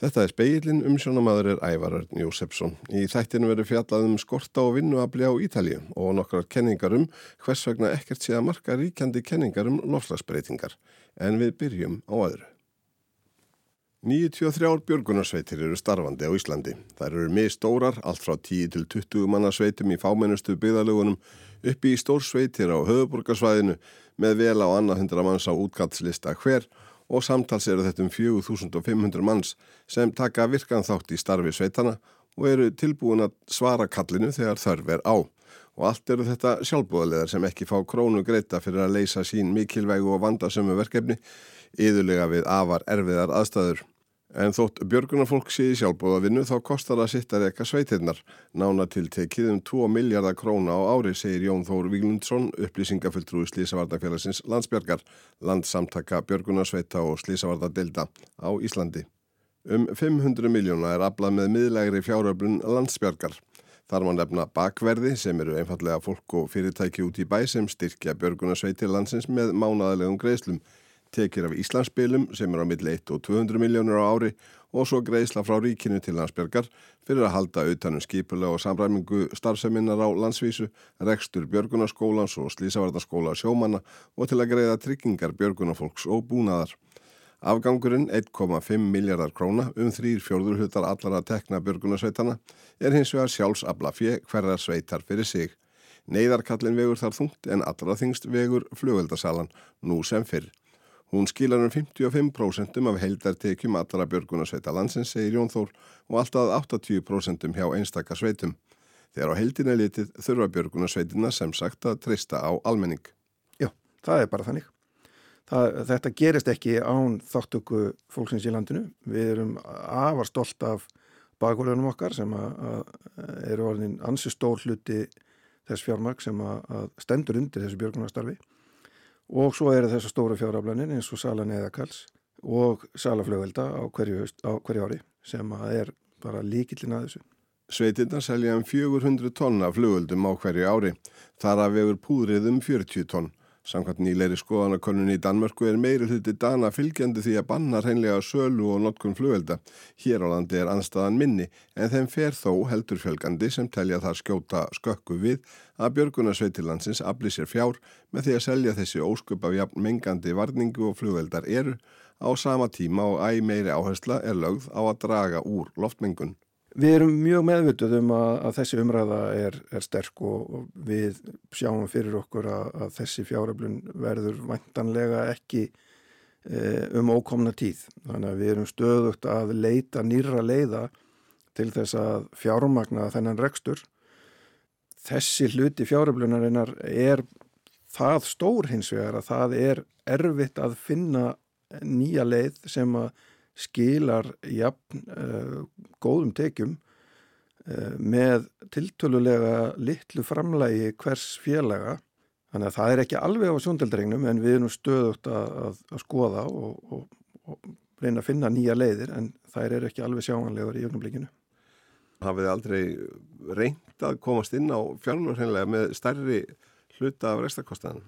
Þetta er speilin um sjónamaður er Ævarörn Jósefsson. Í þættinu verður fjallað um skorta og vinnuabli á Ítalíu og nokkrar kenningar um hvers vegna ekkert sé að marka ríkjandi kenningar um lofslagsbreytingar. En við byrjum á öðru. 93 björgunarsveitir eru starfandi á Íslandi. Það eru mið stórar, allt frá 10 til 20 manna sveitum í fámennustu byggðalögunum uppi í stórsveitir á höfuborgarsvæðinu með vel á annað hundra manns á útgallslista hver og samtals eru þetta um 4500 manns sem taka virkan þátt í starfi sveitana og eru tilbúin að svara kallinu þegar þörf er á. Og allt eru þetta sjálfbúðalegar sem ekki fá krónu greita fyrir að leysa sín mikilvægu og vandasömu verkefni, yðurlega við afar erfiðar aðstæður. En þótt björgunarfólk sé í sjálfbóðavinnu þá kostar það sitt að reyka sveitirnar. Nána til tekið um 2 miljardar króna á ári, segir Jón Þór Víglundsson, upplýsingafulltrúi Slísavarnafélagsins landsbjörgar, landsamtaka björgunarsveita og Slísavarnadelda á Íslandi. Um 500 miljóna er aflað með miðlegri fjáröflun landsbjörgar. Þar má nefna bakverði sem eru einfallega fólk og fyrirtæki út í bæ sem styrkja björgunarsveitir landsins með mánaðalegum greiðslum tekir af Íslandsspilum sem er á milli 1 og 200 miljónur á ári og svo greiðsla frá ríkinu til landsbjörgar fyrir að halda utanum skipulega og samræmingu starfseminnar á landsvísu, rekstur björgunarskólans og slísavartaskóla sjómanna og til að greiða tryggingar björgunarfolks og búnaðar. Afgangurinn 1,5 miljardar króna um þrýr fjórðurhutar allara tekna björgunarsveitana er hins vegar sjálfsabla fjö hverjar sveitar fyrir sig. Neiðarkallin vegur þar þungt en allra þingst vegur flugveldasalan nú sem fyrr. Hún skilar um 55% af heildartekjum allra björgunarsveita landsins, segir Jón Þór, og alltaf 80% hjá einstakka sveitum. Þegar á heildina litið þurfa björgunarsveitina sem sagt að treysta á almenning. Já, það er bara þannig. Það, þetta gerist ekki án þáttöku fólksins í landinu. Við erum afar stolt af bakvörðunum okkar sem eru orðin ansi stór hluti þess fjármark sem að stendur undir þessu björgunarstarfi og svo eru þessar stóra fjáraflanir eins og Sala Neðakalls og Sala Flögelda á hverju, á hverju ári sem er bara líkillin að þessu. Sveitirna selja um 400 tonna flöguldum á hverju ári. Þar af vegur púrið um 40 tonn. Samkvæmt nýleiri skoðanakonun í Danmörku er meiri hluti dana fylgjandi því að banna reynlega sölu og notkun flugvelda. Hér á landi er anstaðan minni en þeim fer þó heldur fjölgandi sem telja þar skjóta skökku við að björgunarsveitilandsins afli sér fjár með því að selja þessi ósköp af jafn mengandi varningu og flugveldar eru á sama tíma og æg meiri áhersla er lögð á að draga úr loftmengun. Við erum mjög meðvituð um að, að þessi umræða er, er sterk og, og við sjáum fyrir okkur að, að þessi fjáröflun verður vantanlega ekki e, um ókomna tíð. Þannig að við erum stöðugt að leita nýra leiða til þess að fjármagna þennan rekstur. Þessi hluti fjáröflunarinnar er það stór hins vegar að það er erfitt að finna nýja leið sem að skilar jafn uh, góðum tekjum uh, með tiltölulega litlu framlægi hvers félaga þannig að það er ekki alveg á sjóndeldregnum en við erum stöðugt að, að, að skoða og, og, og reyna að finna nýja leiðir en þær eru ekki alveg sjáanlegur í ögnublikinu. Hafið þið aldrei reynd að komast inn á fjármjörnlega með stærri hluta af rekstakostnaðan?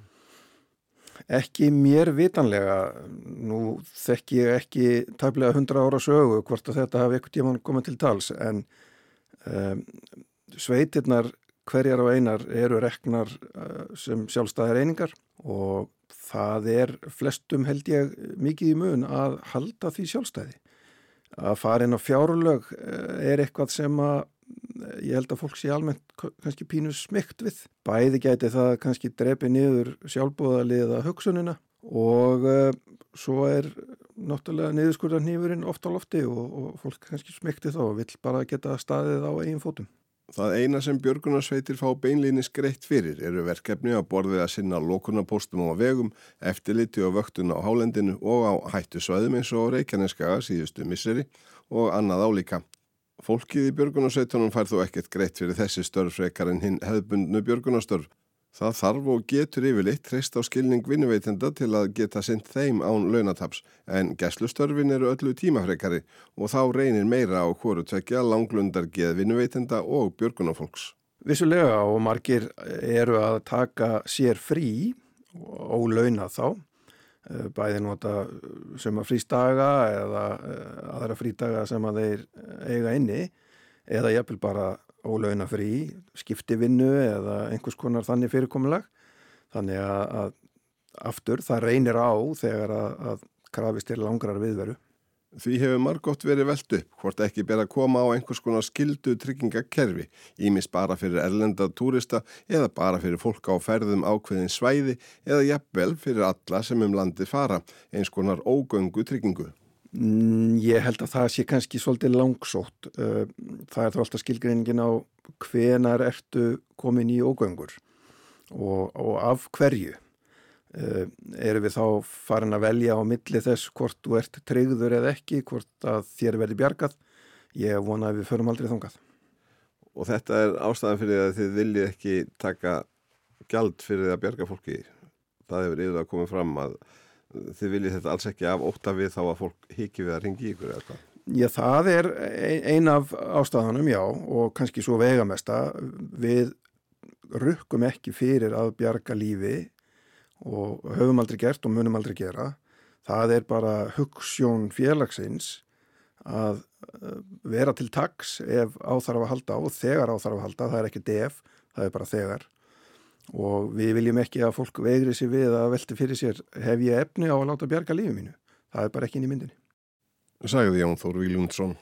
Ekki mér vitanlega, nú þekk ég ekki tæplega 100 ára sögu hvort að þetta hafi ekkert tíma komið til tals en um, sveitirnar hverjar og einar eru reknar uh, sem sjálfstæðir einingar og það er flestum held ég mikið í mun að halda því sjálfstæði. Að fara inn á fjárlög uh, er eitthvað sem að ég held að fólk sé almennt kannski pínu smygt við. Bæði gæti það kannski drepi niður sjálfbúðaliða hugsunina og uh, svo er náttúrulega niðurskurðar nýfurinn oft á lofti og, og fólk kannski smykti þá og vill bara geta staðið á eigin fótum. Það eina sem björgunarsveitir fá beinlýnis greitt fyrir eru verkefni að borðið að sinna lókunarpostum á vegum, eftirliti og vöktun á hálendinu og á hættu svæðum eins og Reykjaneskaga síðustu misseri og annað álíka. Fólkið í björgunarsveitunum fær þó ekkert greitt fyrir þessi störf frekar en hinn hefðbundnu björgunarstörf. Það þarf og getur yfirleitt treyst á skilning vinnuveitenda til að geta sendt þeim án launataps en gæslustörfin eru öllu tímafrekari og þá reynir meira á hvoru tvekja langlundar geð vinnuveitenda og björgunarfolks. Vissulega og margir eru að taka sér frí og launa þá bæði nota sem að frístaga eða aðra frítaga sem að þeir eiga inni eða jafnvel bara ólauna frí, skiptivinnu eða einhvers konar þannig fyrirkomulag þannig að, að aftur það reynir á þegar að, að krafist er langrar viðveru. Því hefur margótt verið veld upp hvort ekki ber að koma á einhvers konar skildu tryggingakerfi, ímis bara fyrir erlenda túrista eða bara fyrir fólk á ferðum ákveðin svæði eða jafnvel fyrir alla sem um landi fara, eins konar ógöngu tryggingu. Mm, ég held að það sé kannski svolítið langsótt. Uh, það er þá alltaf skilgreiningin á hvenar ertu komin í ógöngur og, og af hverju. Uh, erum við þá farin að velja á milli þess hvort þú ert treyður eða ekki, hvort að þér verði bjargað. Ég vona að við förum aldrei þongað. Og þetta er ástæðan fyrir að þið viljið ekki taka gjald fyrir að bjarga fólki. Það hefur yfir að koma fram að þið viljið þetta alls ekki af óta við þá að fólk hiki við að ringi ykkur eða hvað? Já, það er ein af ástæðanum, já, og kannski svo vegamesta. Við rukkum ekki fyrir að bjarga lífi og höfum aldrei gert og munum aldrei gera. Það er bara hugssjón félagsins að eh, vera til taks ef áþarf að halda og þegar áþarf að halda, það er ekki def, það er bara þegar og við viljum ekki að fólk vegri sér við að velta fyrir sér hef ég efni á að láta bjarga lífið mínu það er bara ekki inn í myndinni Sæði Jón Þór Vílundsson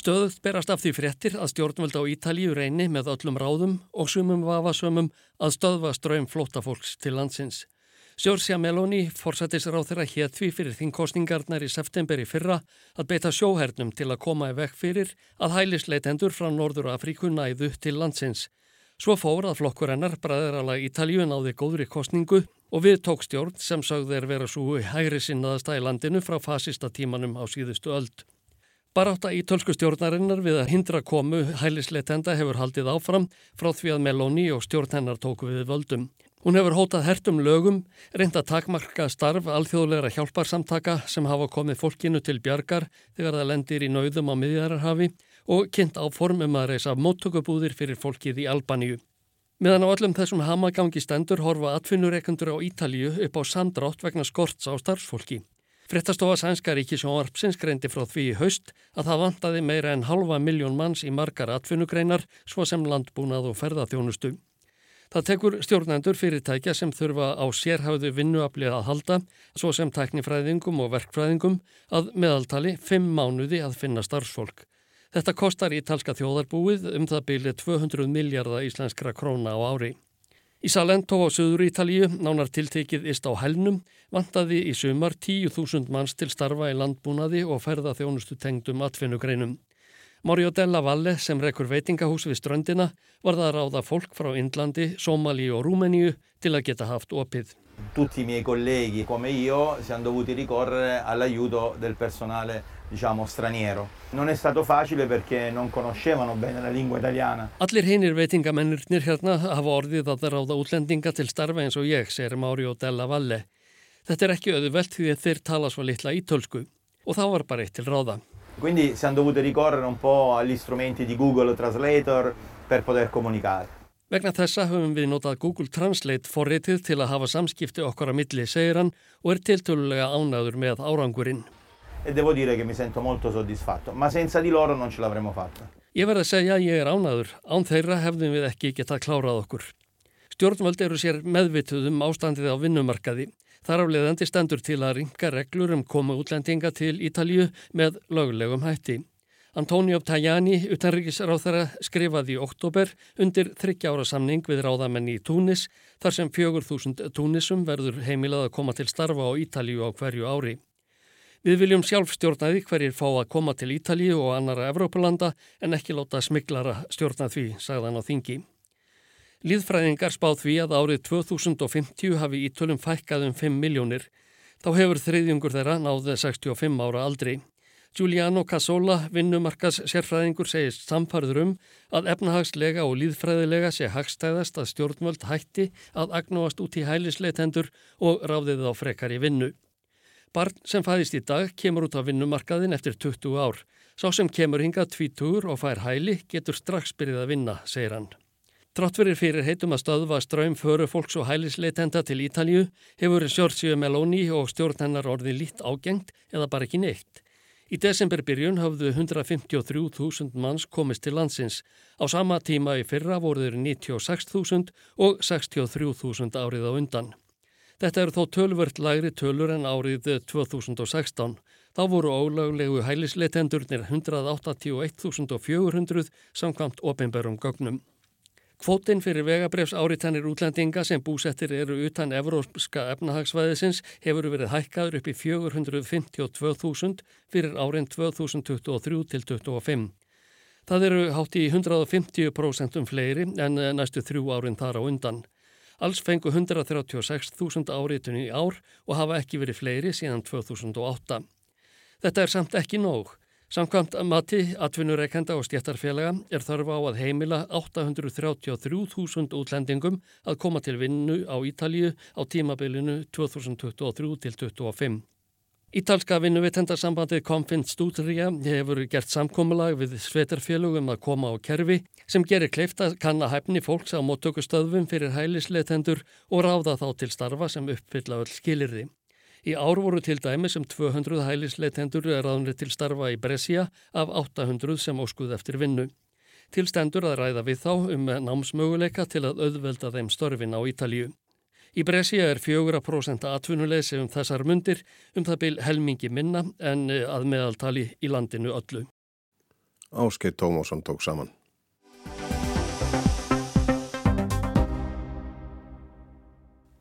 Stöðuð berast af því fréttir að stjórnvöld á Ítalíu reyni með öllum ráðum og sumum vafasömmum að stöðva ströym flótafólks til landsins. Sjórsia Meloni, forsættisráð þeirra hétt því fyrir þingkostningarnar í september í fyrra að beita sjóhernum til að koma í vekk fyrir að hælisleitendur frá Norður Afríku næðu til landsins. Svo fór að flokkur hennar bræðarala Ítalju náði góðri kostningu og við tók stjórn sem sagði þeir vera svo hægri sinnaðasta í landinu frá fasista tímanum á síðustu öld. Baráta í tölsku stjórnarinnar við að hindra komu hælisleitenda hefur haldið áfram frá því að Meloni og stjórn hennar tóku við völdum. Hún hefur hótað hertum lögum, reynda takmarka starf alþjóðleira hjálparsamtaka sem hafa komið fólkinu til bjargar þegar það lendir í nauðum á miðjararhafi og kynnt á formum að reysa móttökubúðir fyrir fólkið í Albaníu. Meðan á öllum þessum hamagangi stendur horfa atvinnureikundur á Ítalíu upp á samdrátt vegna skorts á starfsfólki. Frettastofa Sænska Ríkisjónvarpsins greindi frá því í haust að það vantaði meira en halva miljón manns í margar atvinnugreinar svo sem landbúnað og ferðarþjónustu. Það tekur stjórnendur fyrirtækja sem þurfa á sérhæfðu vinnuaflið að halda, svo sem tæknifræðingum og verkfræðingum, að meðaltali fimm mánuði að finna starfsfólk. Þetta kostar ítalska þjóðarbúið um það byrja 200 miljardar íslenskra króna á ári. Í Salento á Suður Ítalíu, nánar tiltekið ist á helnum, vantaði í sumar 10.000 manns til starfa í landbúnaði og ferða þjónustu tengdum atvinnugreinum. Mario Della Valle sem rekur veitingahús við ströndina var það að ráða fólk frá Indlandi, Somali og Rúmeníu til að geta haft opið. Tutti i miei colleghi come io siamo dovuti ricorrere all'aiuto del personale diciamo straniero. Non è stato facile perché non conoscevano bene la lingua italiana. Allir hinnir veitingamennirnir hérna hafa orðið að ráða útlendinga til starfa eins og ég, segir Mario Della Valle. Þetta er ekki auðvelt því að þeir tala svo litla ítölsku og þá var bara eitt til ráða. Quindi siamo dovuti ricorrere un po' agli strumenti di Google Translator per poter comunicare. Vegna þessa höfum við notað Google Translate forritið til að hafa samskipti okkar að milli, segir hann, og er tiltölulega ánaður með árangurinn. E devo dire che mi sento molto soddisfatto, ma senza di loro non ce l'avremmo fatta. Ég verði að segja að ég er ánaður. Án þeirra hefðum við ekki getað klárað okkur. Stjórnvöld eru sér meðvituð um ástandið á vinnumarkaði. Þar af leðandi stendur til að ringa reglur um koma útlendinga til Ítalju með lögulegum hætti. Antonio Tajani, utanrikisráþara, skrifaði í oktober undir þryggjára samning við ráðamenn í Túnis þar sem fjögur þúsund Túnisum verður heimilað að koma til starfa á Ítalju á hverju ári. Við viljum sjálf stjórnaði hverjir fá að koma til Ítalju og annara Evrópulanda en ekki láta smiklara stjórna því, sagðan á þingi. Líðfræðingar spáð því að árið 2050 hafi ítölum fækkað um 5 miljónir. Þá hefur þriðjungur þeirra náðið 65 ára aldri. Giuliano Casola, vinnumarkas sérfræðingur, segist samfarður um að efnahagslega og líðfræðilega sé hagstæðast að stjórnvöld hætti að agnóast út í hælisleitendur og ráðið á frekar í vinnu. Barn sem fæðist í dag kemur út á vinnumarkaðin eftir 20 ár. Sá sem kemur hingað tvítur og fær hæli getur strax byrjið að vinna, segir hann. Trátt fyrir heitum að stöðva ströym föru fólks og hælisleitenda til Ítalju hefur Sjórsíu Meloni og stjórn hennar orði lít ágengt eða bara ekki neitt. Í desemberbyrjun hafðu 153.000 manns komist til landsins. Á sama tíma í fyrra voruður 96.000 og 63.000 árið á undan. Þetta eru þó tölvört lægri tölur en árið 2016. Þá voru ólöglegu hælisleitendurnir 181.400 samkvamt ofinberðum gögnum. Kvótinn fyrir vegabrefs áriðtannir útlendinga sem búsettir eru utan evrópska efnahagsvæðisins hefur verið hækkaður upp í 452.000 fyrir árin 2023 til 2025. Það eru hátt í 150% fleiri en næstu þrjú árin þar á undan. Alls fengu 136.000 áriðtunni í ár og hafa ekki verið fleiri síðan 2008. Þetta er samt ekki nóg. Samkvæmt mati, atvinnureikenda og stjættarfélaga er þarf á að heimila 833.000 útlendingum að koma til vinnu á Ítalju á tímabilinu 2023 til 2025. Ítalska vinnuvittendasambandið Confint Stúdrija hefur gert samkómulag við svetarfélugum að koma á kerfi sem gerir kleift að kanna hæfni fólks á móttökustöðvum fyrir hælisleitendur og ráða þá til starfa sem uppfylla öll skilirði. Í ár voru til dæmi sem 200 hælisleitendur raðunni til starfa í Brescia af 800 sem óskuð eftir vinnu. Tilstendur að ræða við þá um námsmöguleika til að auðvelda þeim störfin á Ítalju. Í Brescia er 4% atvinnuleysi um þessar mundir um það byl helmingi minna en að meðaltali í landinu öllu. Áskei Tómásson tók saman.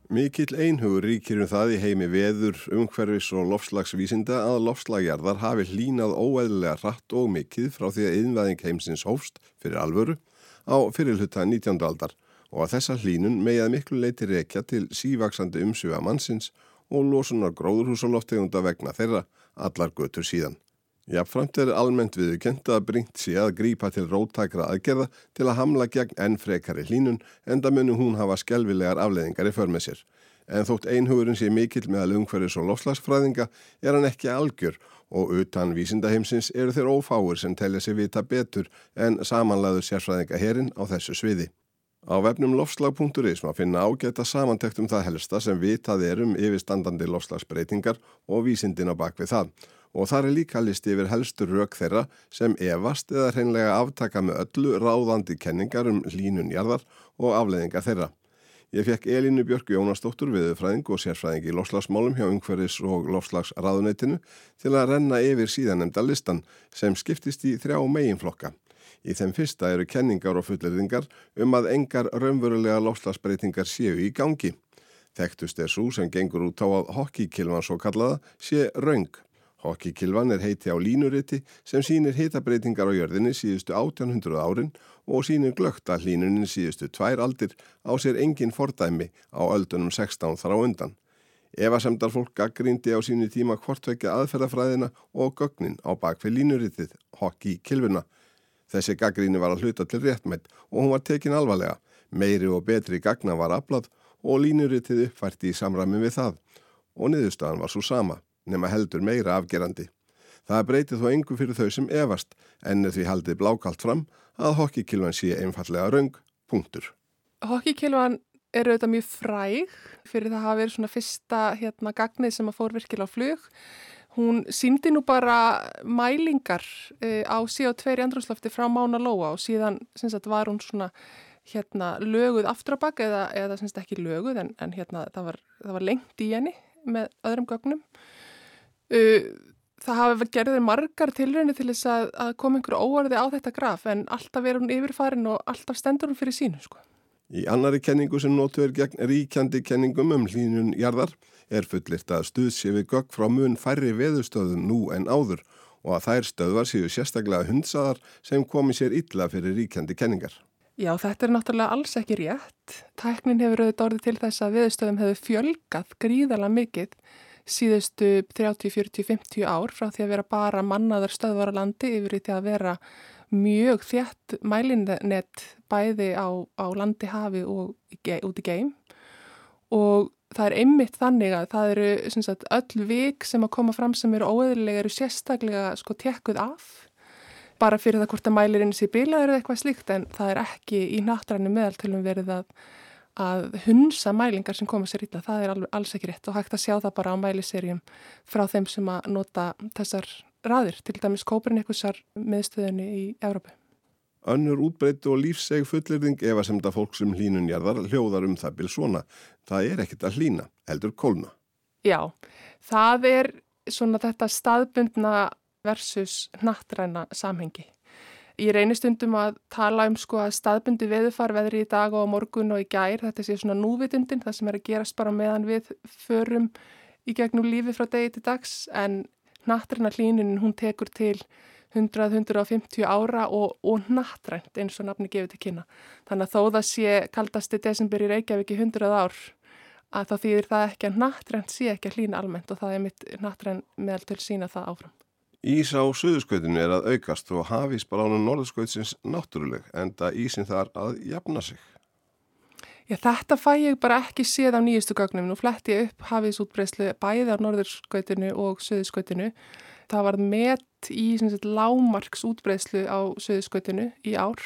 Mikill einhugur ríkir um það í heimi veður, umhverfis og lofslagsvísinda að lofslagjarðar hafi hlínað óeðlega hratt og mikill frá því að innvæðing heimsins hófst fyrir alvöru á fyrirluta 19. aldar og að þessa hlínun megið miklu leiti rekja til sívaksandi umsjöfa mannsins og losunar gróðurhúsaloftegunda vegna þeirra allar götur síðan. Jafnframt er almennt viðkend að bringt sé að grípa til róttakra aðgerða til að hamla gegn enn frekari hlínun en það munu hún hafa skelvilegar afleðingar í förmið sér. En þótt einhugurinn sé mikill meðal umhverjus og lofslagsfræðinga er hann ekki algjör og utan vísindaheimsins eru þeir ófáur sem telja sig vita betur en samanlæður sérfræðingaherin á þessu sviði. Á vefnum lofslag.is maður finna ágæta samantekt um það helsta sem vitað er um yfirstandandi lofslagsbreytingar og vísindin á bakvið það og þar er líka listi yfir helstur rauk þeirra sem evast eða hreinlega aftaka með öllu ráðandi kenningar um línunjarðar og afleðingar þeirra. Ég fekk Elínu Björk Jónastóttur viðfræðing og sérfræðing í lofslagsmálum hjá umhverfis og lofslagsraðuneytinu til að renna yfir síðanemda listan sem skiptist í þrjá meginflokka. Í þeim fyrsta eru kenningar og fullirðingar um að engar raunverulega lofslagsbreytingar séu í gangi. Þekktust er svo sem gengur út á að hokkíkilvan svo kallaða sé raung. Hokkikilvan er heiti á línuriti sem sínir hitabreitingar á jörðinni síðustu 1800 árin og sínir glögt að hlínunin síðustu tvær aldir á sér engin fordæmi á öldunum 16 þar á undan. Eva semdar fólk gaggrindi á sínu tíma hvortvekja aðferðafræðina og gögnin á bakfið línuritið Hokkikilvuna. Þessi gaggrini var að hluta til réttmætt og hún var tekin alvarlega. Meiri og betri gagna var aflað og línuritið uppfært í samræmi við það og niðurstaðan var svo sama nema heldur meira afgerandi. Það breytið þó engu fyrir þau sem evast en því haldið blákalt fram að hokkikilvan sé einfallega raung, punktur. Hokkikilvan eru auðvitað mjög fræg fyrir það hafa verið svona fyrsta hérna gagnið sem að fór virkilega á flug. Hún síndi nú bara mælingar uh, á CO2 í andrúslofti frá Mána Lóa og síðan sagt, var hún svona hérna löguð afturabak eða, eða sagt, ekki löguð en, en hérna það var, var lengt í henni með öðrum gögnum. Uh, það hafa gerðið margar tilröðinu til þess að, að koma einhverju óvarði á þetta graf en alltaf er hún yfirfarin og alltaf stendur hún fyrir sínu sko. Í annari kenningu sem nótu er gegn ríkjandi kenningum um hlínun jarðar er fullirt að stuðs við gögg frá mun færri veðustöðum nú en áður og að þær stöðvar séu sérstaklega hundsaðar sem komi sér illa fyrir ríkjandi kenningar. Já, þetta er náttúrulega alls ekki rétt. Tæknin hefur auðvitað orðið til þess að veðustöðum hefur fjölgat gríðala mikið síðustu 30, 40, 50 ár frá því að vera bara mannaðar stöðvara landi yfir því að vera mjög þjætt mælinnett bæði á, á landi hafi og út í geim og það er einmitt þannig að það eru sagt, öll vik sem að koma fram sem eru óeðlilega eru sérstaklega sko tekkuð af bara fyrir það hvort að mælirinn sé bilaður eða eitthvað slíkt en það er ekki í náttræni meðaltölum verið að, að hunsa mælingar sem koma sér ítla. Það er alls ekki rétt og hægt að sjá það bara á mæliserjum frá þeim sem að nota þessar raðir, til dæmis Kópernikusar miðstöðunni í Európu. Önnur útbreyttu og lífseg fullirðing ef að semta fólk sem hlínunjarðar hljóðar um það bil svona. Það er ekkit að hlína, heldur kólna. Já, það er svona þetta staðbundna versus nattræna samhengi. Ég reynir stundum að tala um sko að staðbundi veðufar veðri í dag og morgun og í gær, þetta sé svona núvitundin, það sem er að gerast bara meðan við förum í gegnum lífi frá degi til dags en nattræna hlínunin hún tekur til 100-150 ára og, og nattrænt eins og nafni gefið til kynna. Þannig að þó það sé kaldasti desember í Reykjavík í 100 ár að þá þýðir það ekki að nattrænt sé ekki að hlína almennt og það er mitt nattrænt meðal til sína það áfram. Ís á suðuskautinu er að aukast og hafís bara ánum norðskautsins náttúruleg en það ísin þar að jafna sig. Já, þetta fæ ég bara ekki séð á nýjustu gögnum. Nú fletti ég upp hafís útbreyslu bæði á norðurskautinu og suðuskautinu. Það var met í sagt, lámarks útbreyslu á suðuskautinu í ár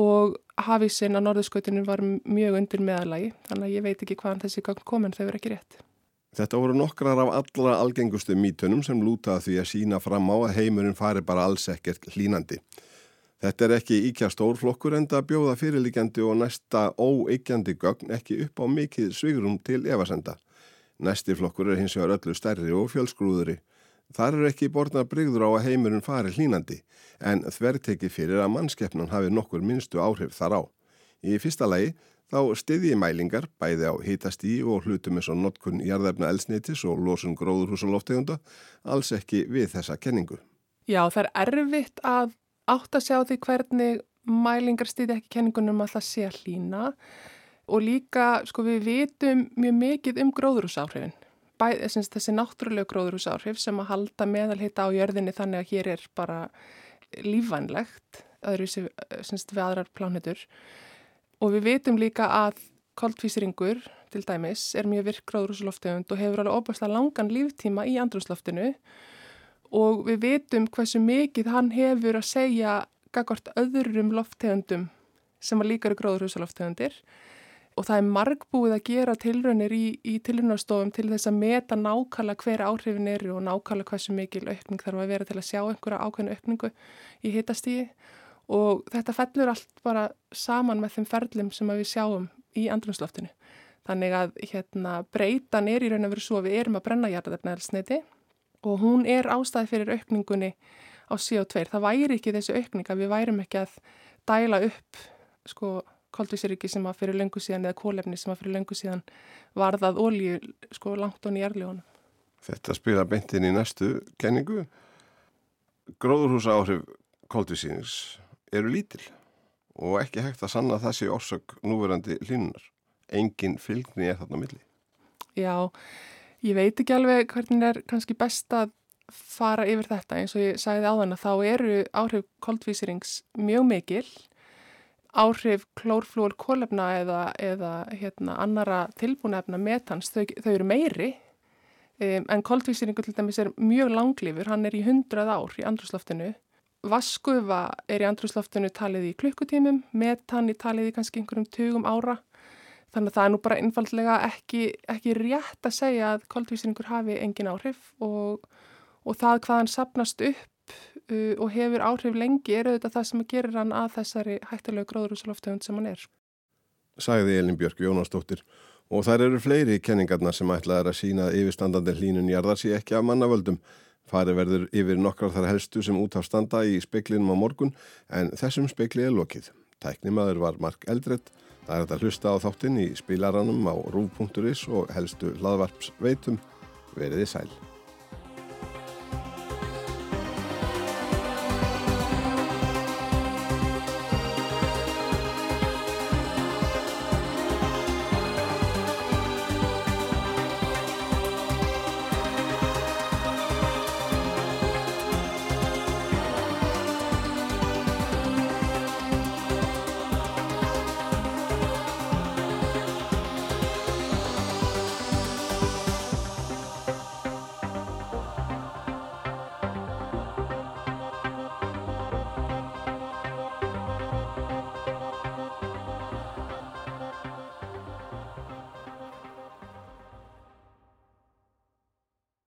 og hafísin á norðurskautinu var mjög undir meðalagi. Þannig að ég veit ekki hvaðan þessi gögn kom en þau verið ekki rétt. Þetta voru nokkrar af allra algengustu mítunum sem lútaði því að sína fram á að heimurinn fari bara alls ekkert hlínandi. Þetta er ekki íkja stórflokkur en það bjóða fyrirlíkjandi og næsta óeikjandi gögn ekki upp á mikið svigrum til evasenda. Næsti flokkur er hins vegar öllu stærri og fjölsgrúðuri. Þar er ekki borna brygður á að heimurinn fari hlínandi en þverteki fyrir að mannskeppnan hafi nokkur minnstu áhrif þar á. Í fyrsta lagi þá stiði mælingar bæði á hitastí og hlutum eins og notkun jarðefna elsneitis og losun gróðurhúsaloftegunda alls ekki við þessa kenningu. Já, það er erfitt að átt að sjá því hvernig mælingar stiði ekki kenningunum að það sé að hlýna og líka, sko, við vitum mjög mikið um gróðurhúsáhrifin. Bæði, þessi náttúrulega gróðurhúsáhrif sem að halda meðalhita á jörðinni þannig að hér er bara lífvænlegt öðru sem við aðrar plánutur Og við veitum líka að koltvísringur til dæmis er mjög virk gróðrúslofttegund og hefur alveg óbærslega langan líftíma í andrúsloftinu og við veitum hversu mikið hann hefur að segja gagvart öðrum lofttegundum sem að líka eru gróðrúslofttegundir og það er margbúið að gera tilraunir í, í tilraunarstofum til þess að meta nákvæmlega hver áhrifin eru og nákvæmlega hversu mikil aukning þarf að vera til að sjá einhverja ákveðinu aukningu í hitastígi og þetta fellur allt bara saman með þeim ferlum sem við sjáum í andrumsloftinu. Þannig að hérna, breytan er í raun og veru svo að við erum að brenna hjartaðarnæðelsneiti og hún er ástæði fyrir aukningunni á CO2. Það væri ekki þessi aukning að við værim ekki að dæla upp sko koldvísiriki sem að fyrir löngu síðan eða kólefni sem að fyrir löngu síðan varðað ólíu sko langt og nýjarljónum. Þetta spila beintin í næstu kenningu. Gróðurhúsa áhrif koldvísirings eru lítil og ekki hægt að sanna þessi orsök núverandi línunar. Engin fylgni er þarna milli. Já, ég veit ekki alveg hvernig er kannski best að fara yfir þetta eins og ég sagði á þann að þá eru áhrif koldvísirings mjög mikil áhrif klórflúor kólefna eða, eða hérna, annara tilbúnefna metans, þau, þau eru meiri um, en koldvísiringu til dæmis er mjög langlifur, hann er í hundrað ár í andrúsloftinu Vaskufa er í andrúsloftinu talið í klukkutímum, metan í talið í kannski einhverjum tugum ára. Þannig að það er nú bara einfallega ekki, ekki rétt að segja að koldvísningur hafi engin áhrif og, og það hvað hann sapnast upp uh, og hefur áhrif lengi er auðvitað það sem gerir hann að þessari hættilegu gróðrúsaloftegund sem hann er. Sæði Elin Björk Jónasdóttir og þær eru fleiri kenningarna sem ætlaði að sína yfirstandandi hlínun jarðar sé ekki af mannavöldum. Farið verður yfir nokkrar þar helstu sem út af standa í speklinum á morgun en þessum spekli er lokið. Tæknimaður var Mark Eldredd. Það er þetta hlusta á þáttinn í spilaranum á rúf.is og helstu hlaðvarps veitum. Veriði sæl.